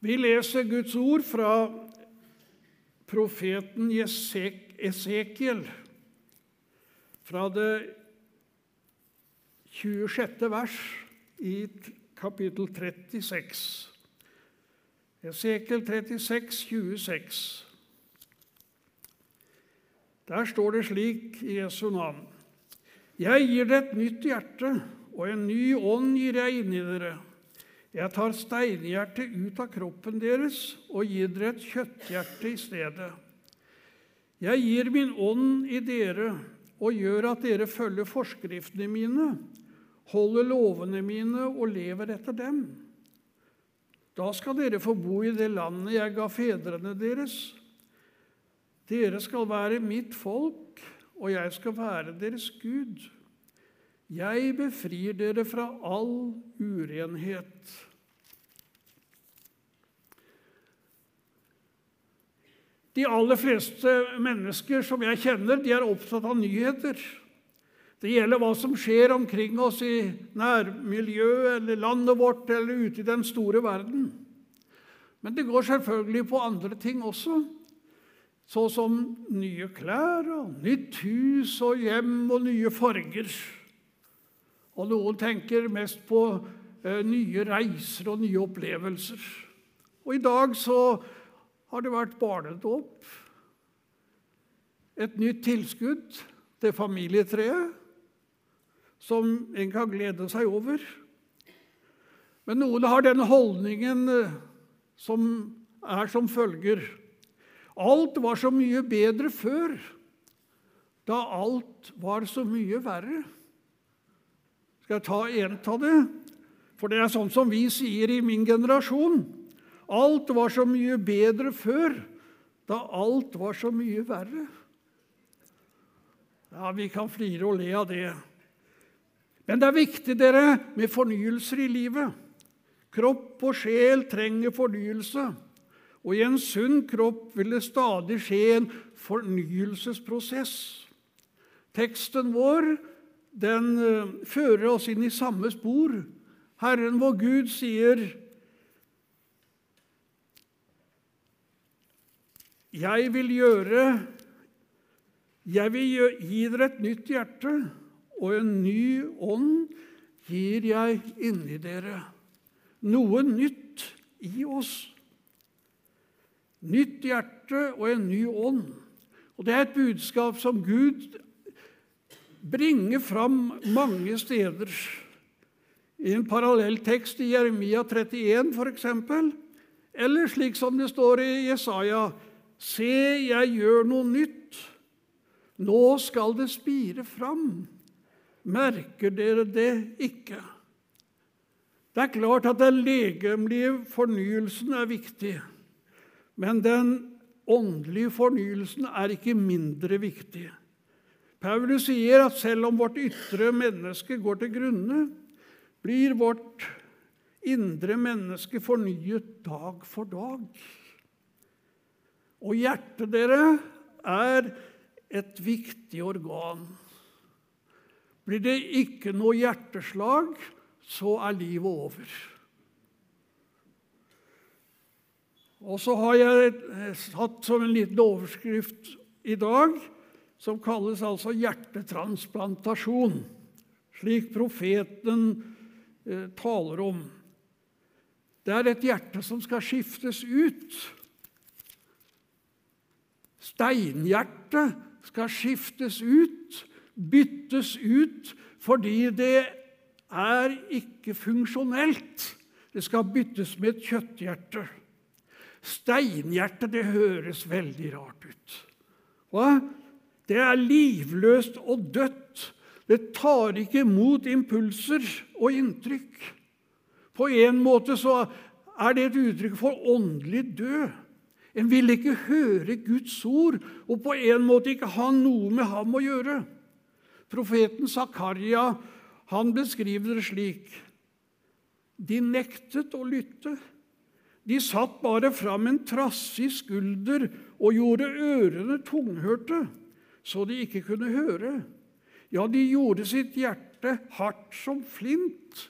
Vi leser Guds ord fra profeten Esekiel, fra det 26. vers i kapittel 36. Esekiel 36, 26. Der står det slik i Jesu navn.: Jeg gir det et nytt hjerte, og en ny ånd gir jeg inni dere. Jeg tar steinhjertet ut av kroppen deres og gir dere et kjøtthjerte i stedet. Jeg gir min ånd i dere og gjør at dere følger forskriftene mine, holder lovene mine og lever etter dem. Da skal dere få bo i det landet jeg ga fedrene deres. Dere skal være mitt folk, og jeg skal være deres Gud. Jeg befrir dere fra all urenhet. De aller fleste mennesker som jeg kjenner, de er opptatt av nyheter. Det gjelder hva som skjer omkring oss i nærmiljøet eller landet vårt eller ute i den store verden. Men det går selvfølgelig på andre ting også, så som nye klær og nytt hus og hjem og nye farger. Og noen tenker mest på eh, nye reiser og nye opplevelser. Og i dag så har det vært barnedåp. Et nytt tilskudd til familietreet som en kan glede seg over. Men noen har den holdningen eh, som er som følger Alt var så mye bedre før, da alt var så mye verre. Skal jeg ta en av det? For det er sånn som vi sier i min generasjon. Alt var så mye bedre før, da alt var så mye verre. Ja, Vi kan flire og le av det. Men det er viktig dere, med fornyelser i livet. Kropp og sjel trenger fornyelse. Og i en sunn kropp vil det stadig skje en fornyelsesprosess. Teksten vår den uh, fører oss inn i samme spor. Herren vår Gud sier Jeg vil gjøre Jeg vil gi dere et nytt hjerte, og en ny ånd gir jeg inni dere. Noe nytt i oss. Nytt hjerte og en ny ånd. Og Det er et budskap som Gud bringer fram mange steder. I en parallell tekst i Jeremia 31 f.eks., eller slik som det står i Jesaja Se, jeg gjør noe nytt. Nå skal det spire fram. Merker dere det ikke? Det er klart at den legemlige fornyelsen er viktig. Men den åndelige fornyelsen er ikke mindre viktig. Paulus sier at selv om vårt ytre menneske går til grunne, blir vårt indre menneske fornyet dag for dag. Og hjertet, dere, er et viktig organ. Blir det ikke noe hjerteslag, så er livet over. Og så har jeg satt som en liten overskrift i dag, som kalles altså hjertetransplantasjon, slik profeten eh, taler om. Det er et hjerte som skal skiftes ut. Steinhjertet skal skiftes ut, byttes ut, fordi det er ikke funksjonelt. Det skal byttes med et kjøtthjerte. Steinhjerte, det høres veldig rart ut. Hva? Det er livløst og dødt. Det tar ikke imot impulser og inntrykk. På en måte så er det et uttrykk for åndelig død. En vil ikke høre Guds ord og på en måte ikke ha noe med ham å gjøre. Profeten Zakaria han beskriver det slik. De nektet å lytte. De satt bare fram en trassig skulder og gjorde ørene tunghørte, så de ikke kunne høre. Ja, de gjorde sitt hjerte hardt som flint.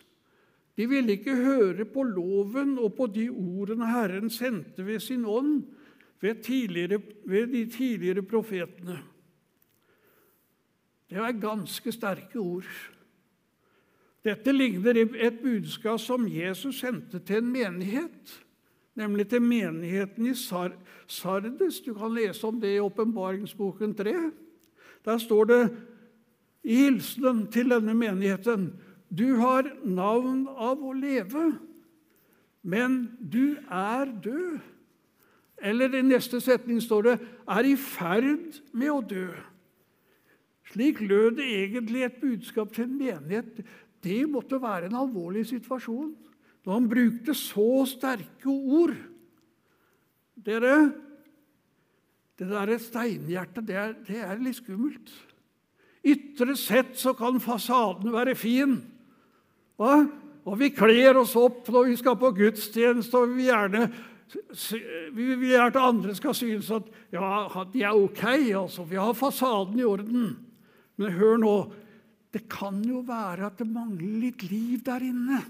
De ville ikke høre på loven og på de ordene Herren sendte ved sin ånd ved, tidligere, ved de tidligere profetene. Det er ganske sterke ord. Dette ligner et budskap som Jesus sendte til en menighet, nemlig til menigheten i Sardes. Du kan lese om det i Åpenbaringsboken 3. Der står det i hilsenen til denne menigheten du har navn av å leve, men du er død. Eller i neste setning står det 'er i ferd med å dø'. Slik lød det egentlig et budskap til en menighet. Det måtte være en alvorlig situasjon når han brukte så sterke ord. Dere, det derre steinhjertet, det er, det er litt skummelt. Ytre sett så kan fasaden være fin. Hva? Og vi kler oss opp når vi skal på gudstjeneste, og vi gjerne vi vil at andre skal synes at ja, de er ok. altså, Vi har fasaden i orden. Men hør nå. Det kan jo være at det mangler litt liv der inne.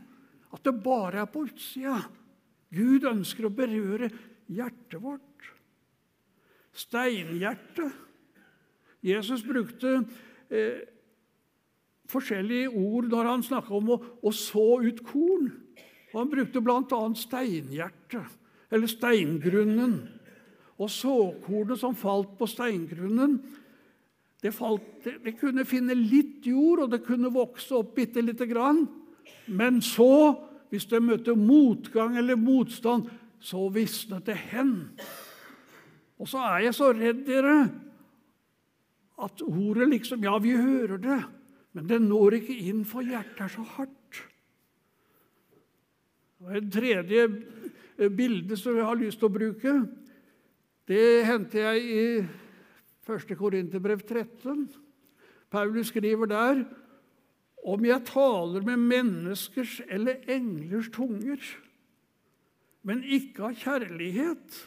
At det bare er på utsida. Gud ønsker å berøre hjertet vårt. Steinhjertet. Jesus brukte eh, forskjellige ord når han snakka om å, å, så ut korn. Og han brukte bl.a. steinhjerte, eller steingrunnen. Og såkornet som falt på steingrunnen, det, falt, det, det, kunne finne litt jord, og det kunne vokse opp bitte lite grann. Men så, hvis det møtte motgang eller motstand, så visnet det hen. Og så er jeg så redd, dere, at ordet liksom Ja, vi hører det. Men det når ikke inn, for hjertet er så hardt. Og Et tredje eh, bilde som jeg har lyst til å bruke, det henter jeg i 1. Korinterbrev 13. Paulus skriver der om jeg taler med menneskers eller englers tunger, men ikke av kjærlighet,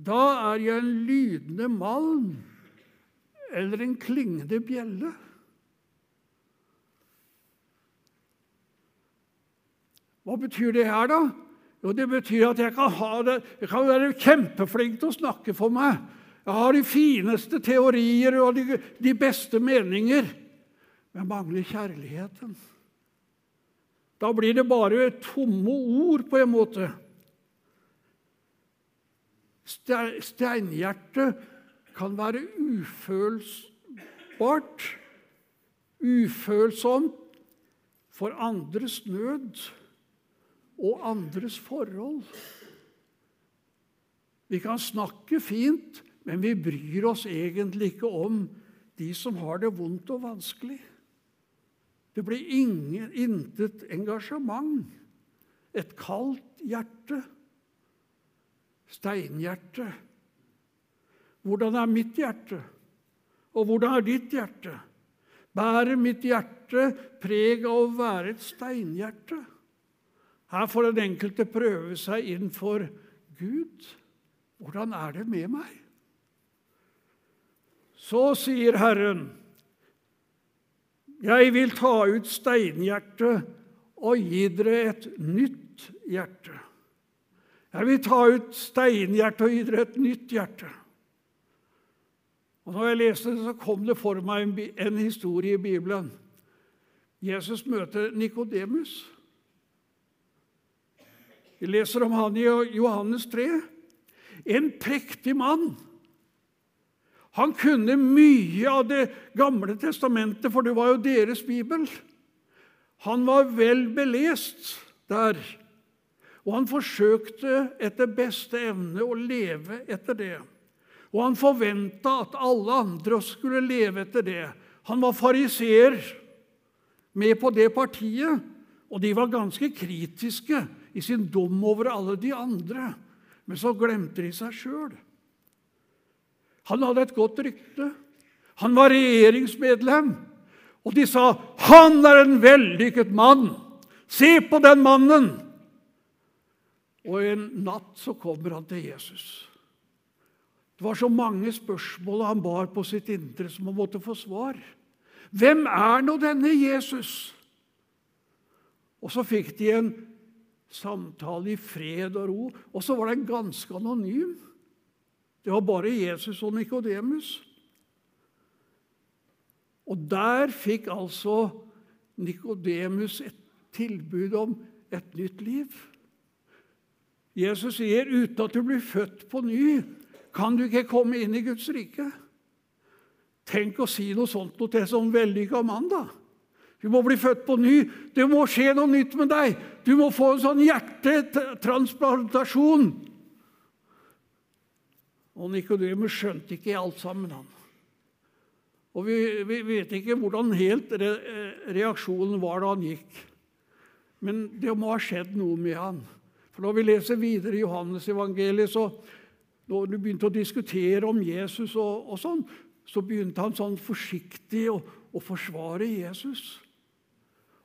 da er jeg en lydende malm eller en klingende bjelle. Hva betyr det her, da? Jo, Det betyr at jeg kan, jeg kan være kjempeflink til å snakke for meg. Jeg har de fineste teorier og de, de beste meninger, men mangler kjærligheten. Da blir det bare tomme ord, på en måte. Steinhjertet kan være ufølsbart, ufølsomt for andres nød og andres forhold. Vi kan snakke fint, men vi bryr oss egentlig ikke om de som har det vondt og vanskelig. Det blir ingen, intet engasjement. Et kaldt hjerte. Steinhjerte. Hvordan er mitt hjerte? Og hvordan er ditt hjerte? Bærer mitt hjerte preg av å være et steinhjerte? Her får den enkelte prøve seg inn for Gud. Hvordan er det med meg? Så sier Herren, jeg vil ta ut steinhjertet og gi dere et nytt hjerte. Jeg vil ta ut steinhjertet og gi dere et nytt hjerte. Og når jeg leste det, så kom det for meg en historie i Bibelen. Jesus møter Nikodemus. Vi leser om han i Johannes 3. En prektig mann. Han kunne mye av Det gamle testamentet, for det var jo deres bibel. Han var vel belest der, og han forsøkte etter beste evne å leve etter det. Og han forventa at alle andre skulle leve etter det. Han var fariseer, med på det partiet, og de var ganske kritiske i sin dom over alle de andre. Men så glemte de seg sjøl. Han hadde et godt rykte. Han var regjeringsmedlem. Og de sa 'Han er en vellykket mann'. Se på den mannen! Og en natt så kommer han til Jesus. Det var så mange spørsmål han bar på sitt indre som han måtte få svar. Hvem er nå denne Jesus? Og så fikk de en samtale i fred og ro, og så var den ganske anonym. Det var bare Jesus og Nikodemus. Og der fikk altså Nikodemus et tilbud om et nytt liv. Jesus sier, 'Uten at du blir født på ny, kan du ikke komme inn i Guds rike'. Tenk å si noe sånt til en sånn vellykka mann, da. Du må bli født på ny. Det må skje noe nytt med deg. Du må få en sånn hjertetransplantasjon. Og Nikodemus skjønte ikke alt sammen, han. Og vi, vi, vet ikke hvordan helt re, reaksjonen var da han gikk. Men det må ha skjedd noe med han. For Når vi leser videre i Johannes evangeliet, så når du begynte å diskutere om Jesus, og, og sånn, så begynte han sånn forsiktig å, å forsvare Jesus.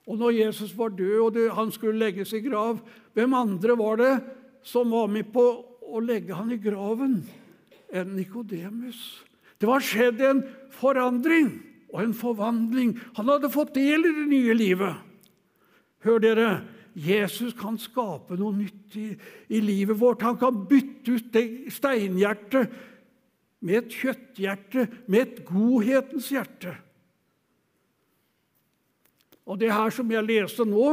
Og når Jesus var død og det, han skulle legges i grav, hvem andre var det som var med på å legge han i graven enn Nikodemus? Det var skjedd en forandring og en forvandling. Han hadde fått del i det nye livet. Hør dere, Jesus kan skape noe nytt i, i livet vårt. Han kan bytte ut det steinhjertet med et kjøtthjerte, med et godhetens hjerte. Og det her som jeg leste nå,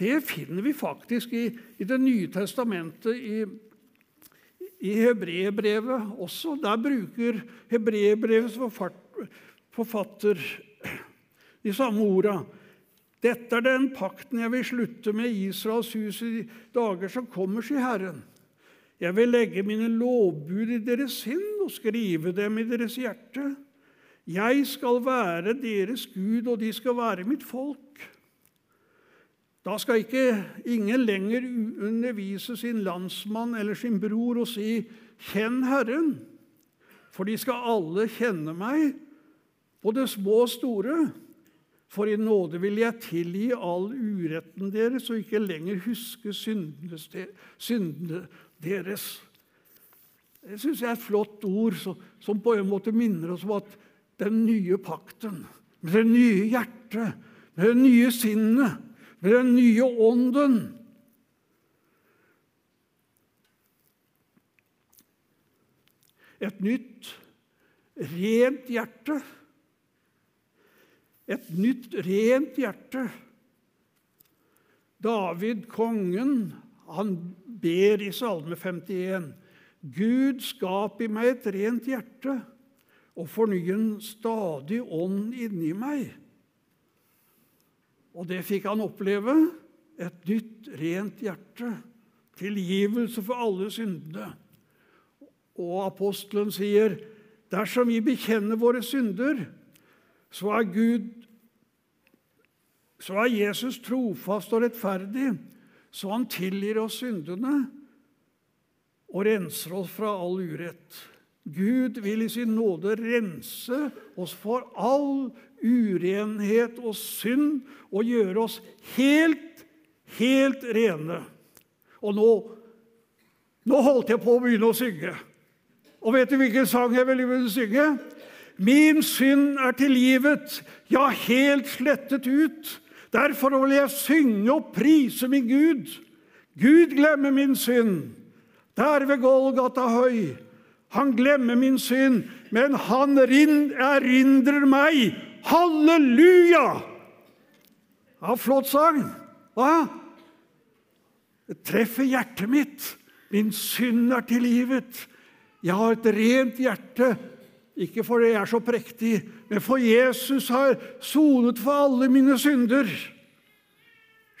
det finner vi faktisk i, i Det nye testamentet, i, i hebreerbrevet også. Der bruker hebreerbrevets forfatter de samme orda. Dette er den pakten jeg vil slutte med Israels hus i dager som kommer, sier Herren. Jeg vil legge mine lovbud i deres sinn og skrive dem i deres hjerte. Jeg skal være deres Gud, og de skal være mitt folk. Da skal ikke ingen lenger undervise sin landsmann eller sin bror og si 'Kjenn Herren', for de skal alle kjenne meg, både små og store. For i nåde vil jeg tilgi all uretten deres og ikke lenger huske syndene deres. Det syns jeg er et flott ord som på en måte minner oss om at den nye pakten, med det nye hjertet, med det nye sinnet, med den nye ånden. Et nytt, rent hjerte. Et nytt, rent hjerte. David, kongen, han ber i Salme 51.: Gud, skap i meg et rent hjerte og forny en stadig ånd inni meg. Og det fikk han oppleve. Et nytt, rent hjerte. Tilgivelse for alle syndene. Og apostelen sier, dersom vi bekjenner våre synder, så er Gud så er Jesus trofast og rettferdig, så han tilgir oss syndene og renser oss fra all urett. Gud vil i sin nåde rense oss for all urenhet og synd og gjøre oss helt, helt rene. Og nå, nå holdt jeg på å begynne å synge. Og vet du hvilken sang jeg ville synge? Min synd er tilgivet, ja, helt slettet ut. Derfor vil jeg synge og prise min Gud. Gud glemmer min synd. Der ved Golgata høy han glemmer min synd, men han erindrer meg. Halleluja! Ja, flott sang. Hva? Det treffer hjertet mitt. Min synd er tilgivet. Jeg har et rent hjerte, ikke fordi jeg er så prektig, men for Jesus har sonet for alle mine synder.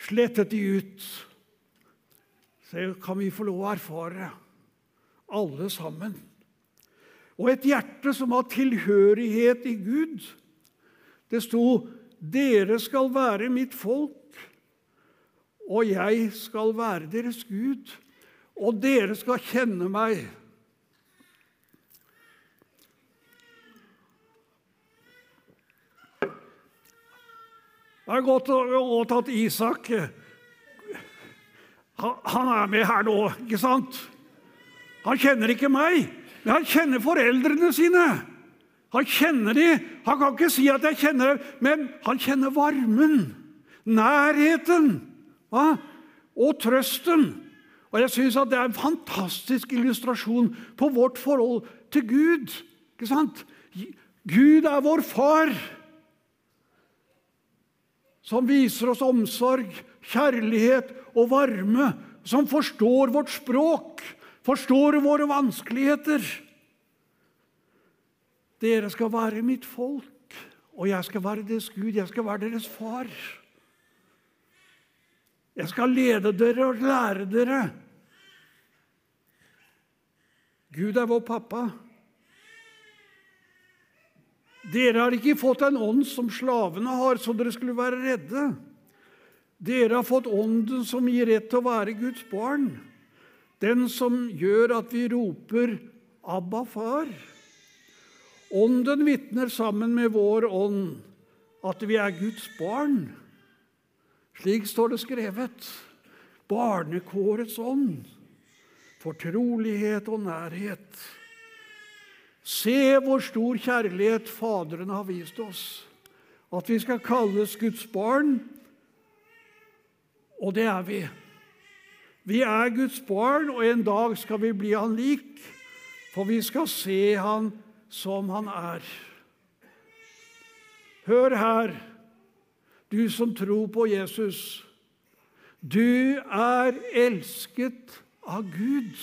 Slettet de ut. Så kan vi få lov å erfare, alle sammen og et hjerte som har tilhørighet i Gud. Det sto 'Dere skal være mitt folk, og jeg skal være deres Gud', og dere skal kjenne meg. Det er godt, godt at Isak han er med her nå, ikke sant? Han kjenner ikke meg. Men han kjenner foreldrene sine. Han kjenner de. Han kan ikke si at jeg kjenner dem, men han kjenner varmen. Nærheten hva? og trøsten. Og jeg syns det er en fantastisk illustrasjon på vårt forhold til Gud. Ikke sant? Gud er vår far, som viser oss omsorg, kjærlighet og varme, som forstår vårt språk, forstår våre vanskeligheter. Dere skal være mitt folk, og jeg skal være deres Gud, jeg skal være deres far. Jeg skal lede dere og lære dere. Gud er vår pappa. Dere har ikke fått en ånd som slavene har, så dere skulle være redde. Dere har fått ånden som gir rett til å være Guds barn, den som gjør at vi roper 'Abba, far'. Ånden vitner sammen med vår ånd at vi er Guds barn. Slik står det skrevet. Barnekårets ånd. Fortrolighet og nærhet. Se hvor stor kjærlighet Faderen har vist oss. At vi skal kalles Guds barn. Og det er vi. Vi er Guds barn, og en dag skal vi bli Han lik. For vi skal se Han som han er. Hør her, du som tror på Jesus. Du er elsket av Gud.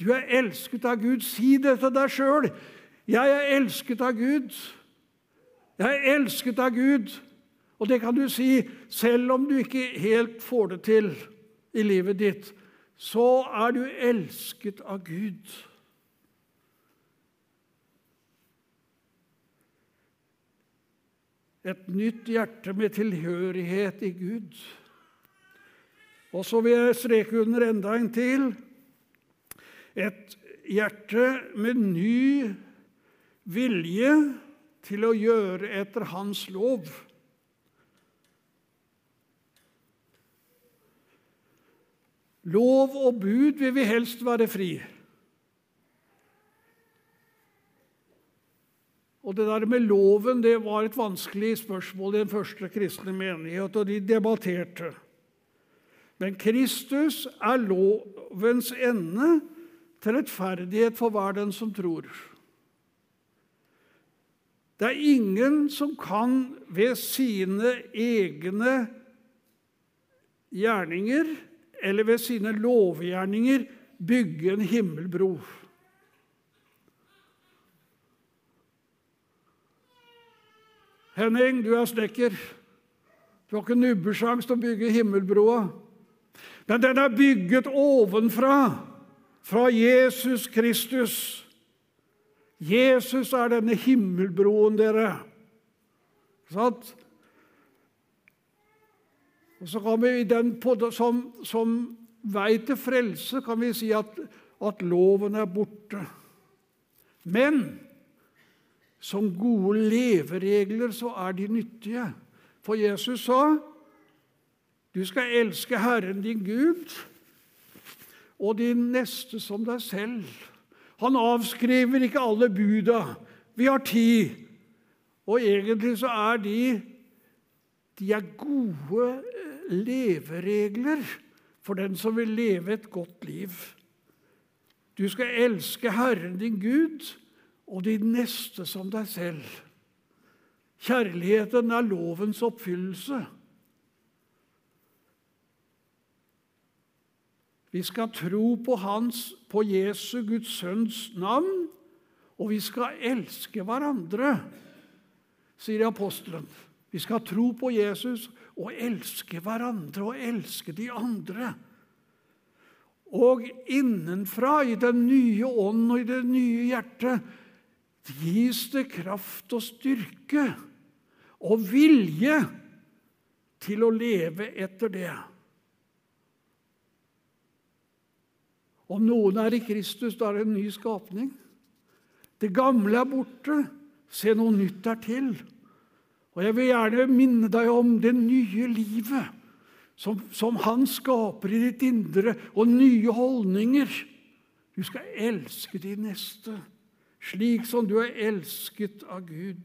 Du er elsket av Gud. Si det til deg sjøl. Jeg er elsket av Gud. Jeg er elsket av Gud. Og det kan du si selv om du ikke helt får det til i livet ditt. Så er du elsket av Gud. et nytt hjerte med tilhørighet i Gud. Og så vil jeg streke under enda en til. Et hjerte med ny vilje til å gjøre etter Hans lov. Lov og bud vil vi helst være fri. Og Det der med loven det var et vanskelig spørsmål i den første kristne menighet, og de debatterte. Men Kristus er lovens ende til rettferdighet for hver den som tror. Det er ingen som kan ved sine egne gjerninger eller ved sine lovgjerninger bygge en himmelbro. Henning, du er snekker. Du har ikke nubbesjans til å bygge himmelbroa. Men den er bygget ovenfra, fra Jesus Kristus. Jesus er denne himmelbroen, dere. Sant? Og så kan vi den, Som, som vei til frelse kan vi si at, at loven er borte. Men som gode leveregler så er de nyttige. For Jesus sa du skal elske Herren din Gud og din neste som deg selv. Han avskriver ikke alle buda. Vi har ti. Og egentlig så er de de er gode eh, leveregler for den som vil leve et godt liv. Du skal elske Herren din Gud og din neste som deg selv. Kjærligheten er lovens oppfyllelse. Vi skal tro på Hans, på Jesu, Guds Sønns navn, og vi skal elske hverandre, sier apostelen. Vi skal tro på Jesus og elske hverandre og elske de andre. Og innenfra, i den nye ånden og i det nye hjertet, gis det kraft og styrke og vilje til å leve etter det. Om noen er i Kristus, da er det en ny skapning. Det gamle er borte. Se, noe nytt er til. Og Jeg vil gjerne minne deg om det nye livet som, som Han skaper i ditt indre, og nye holdninger. Du skal elske de neste slik som du er elsket av Gud.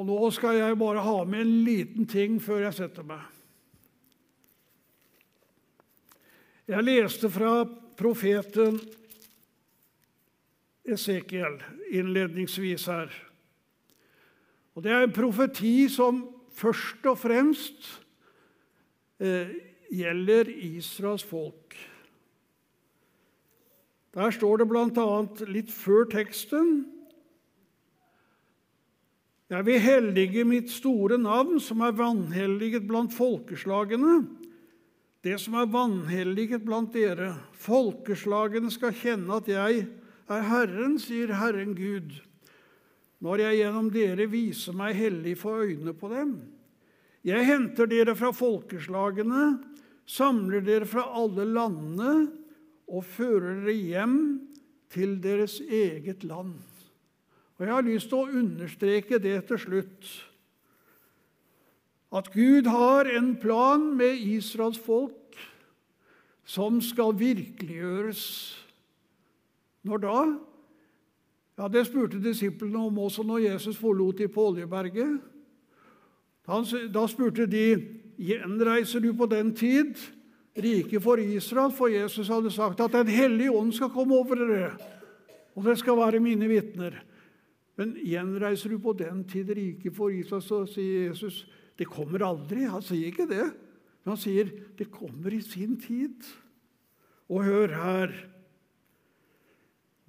Og nå skal jeg bare ha med en liten ting før jeg setter meg. Jeg leste fra profeten Esekiel innledningsvis her. Og Det er en profeti som først og fremst eh, gjelder Israels folk. Der står det bl.a. litt før teksten Jeg vil hellige mitt store navn, som er vanhelliget blant folkeslagene, det som er vanhelliget blant dere. Folkeslagene skal kjenne at jeg er Herren, sier Herren Gud, når jeg gjennom dere viser meg hellig for øynene på dem. Jeg henter dere fra folkeslagene, samler dere fra alle landene og fører dere hjem til deres eget land. Og Jeg har lyst til å understreke det til slutt at Gud har en plan med Israels folk som skal virkeliggjøres. Når da? Ja, Det spurte disiplene om også når Jesus forlot dem på Oljeberget. Da spurte de gjenreiser du på den tid riket for Israel, for Jesus hadde sagt at Den hellige ånd skal komme over dere, og dere skal være mine vitner. Men gjenreiser du på den tid riket for Israel, så sier Jesus det kommer aldri. Han sier ikke det. Men han sier det kommer i sin tid. Og hør her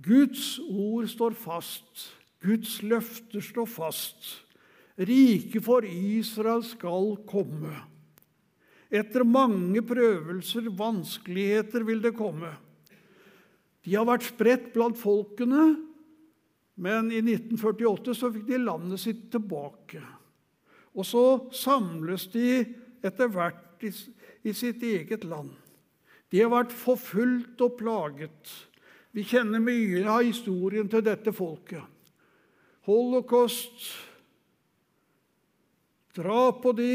Guds ord står fast. Guds løfter står fast. Riket for Israel skal komme. Etter mange prøvelser, vanskeligheter, vil det komme. De har vært spredt blant folkene, men i 1948 så fikk de landet sitt tilbake. Og så samles de etter hvert i, i sitt eget land. De har vært forfulgt og plaget. Vi kjenner mye av historien til dette folket. Holocaust, drap på de.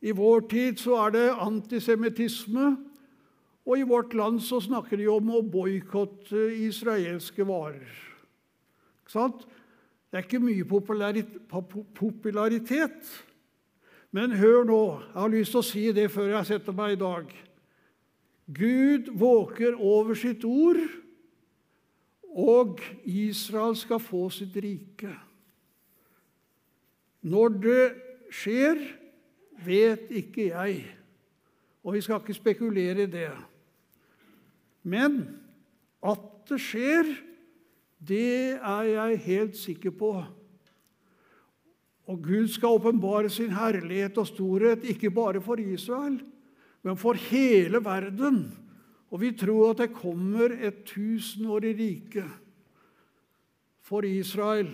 I vår tid så er det antisemittisme. Og i vårt land så snakker de om å boikotte israelske varer. Sant? Det er ikke mye popularitet. Men hør nå, jeg har lyst til å si det før jeg setter meg i dag. Gud våker over sitt ord, og Israel skal få sitt rike. Når det skjer, vet ikke jeg, og vi skal ikke spekulere i det. Men at det skjer, det er jeg helt sikker på. Og Gud skal åpenbare sin herlighet og storhet, ikke bare for Israel, men for hele verden. Og vi tror at det kommer et tusenårig rike for Israel.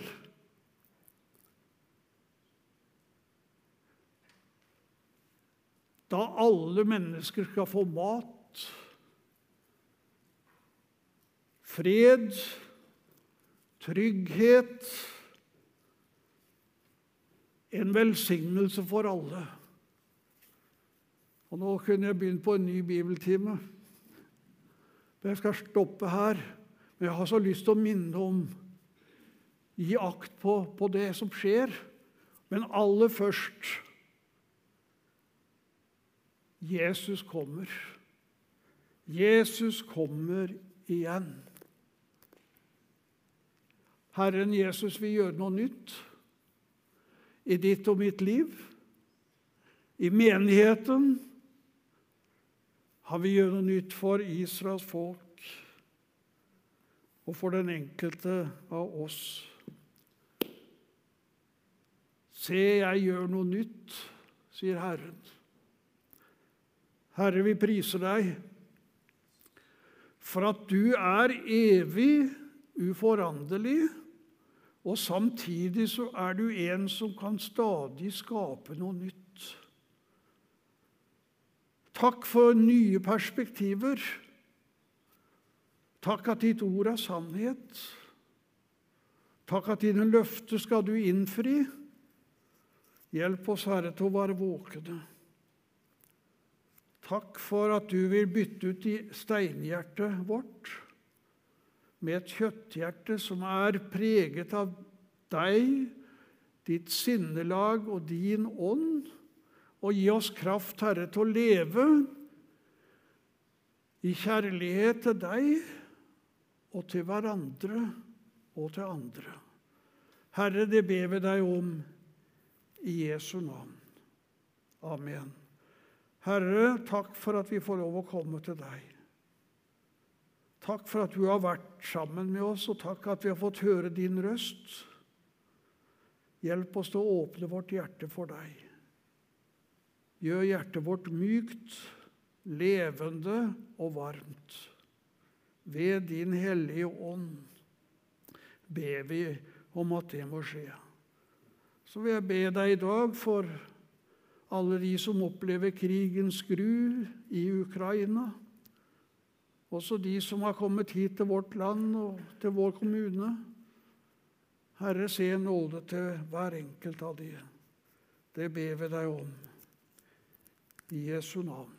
Da alle mennesker skal få mat, fred trygghet, en velsignelse for alle. Og Nå kunne jeg begynt på en ny bibeltime. Men jeg skal stoppe her. Men jeg har så lyst til å minne om Gi akt på, på det som skjer. Men aller først Jesus kommer. Jesus kommer igjen. Herren Jesus vil gjøre noe nytt i ditt og mitt liv, i menigheten. Han vil gjøre noe nytt for Israels folk og for den enkelte av oss. Se, jeg gjør noe nytt, sier Herren. Herre, vi priser deg for at du er evig, uforanderlig og samtidig så er du en som kan stadig skape noe nytt. Takk for nye perspektiver. Takk at ditt ord er sannhet. Takk at dine løfter skal du innfri. Hjelp oss, Herre, til å være våkne. Takk for at du vil bytte ut steinhjertet vårt med et kjøtthjerte som er preget av deg, ditt sinnelag og din ånd, og gi oss kraft, Herre, til å leve i kjærlighet til deg og til hverandre og til andre. Herre, det ber vi deg om i Jesu navn. Amen. Herre, takk for at vi får lov å komme til deg. Takk for at du har vært sammen med oss, og takk at vi har fått høre din røst. Hjelp oss til å åpne vårt hjerte for deg. Gjør hjertet vårt mykt, levende og varmt. Ved din hellige ånd ber vi om at det må skje. Så vil jeg be deg i dag for alle de som opplever krigens gru i Ukraina. Også de som har kommet hit til vårt land og til vår kommune. Herre, se nåde til hver enkelt av de. Det ber vi deg om. I Jesu navn.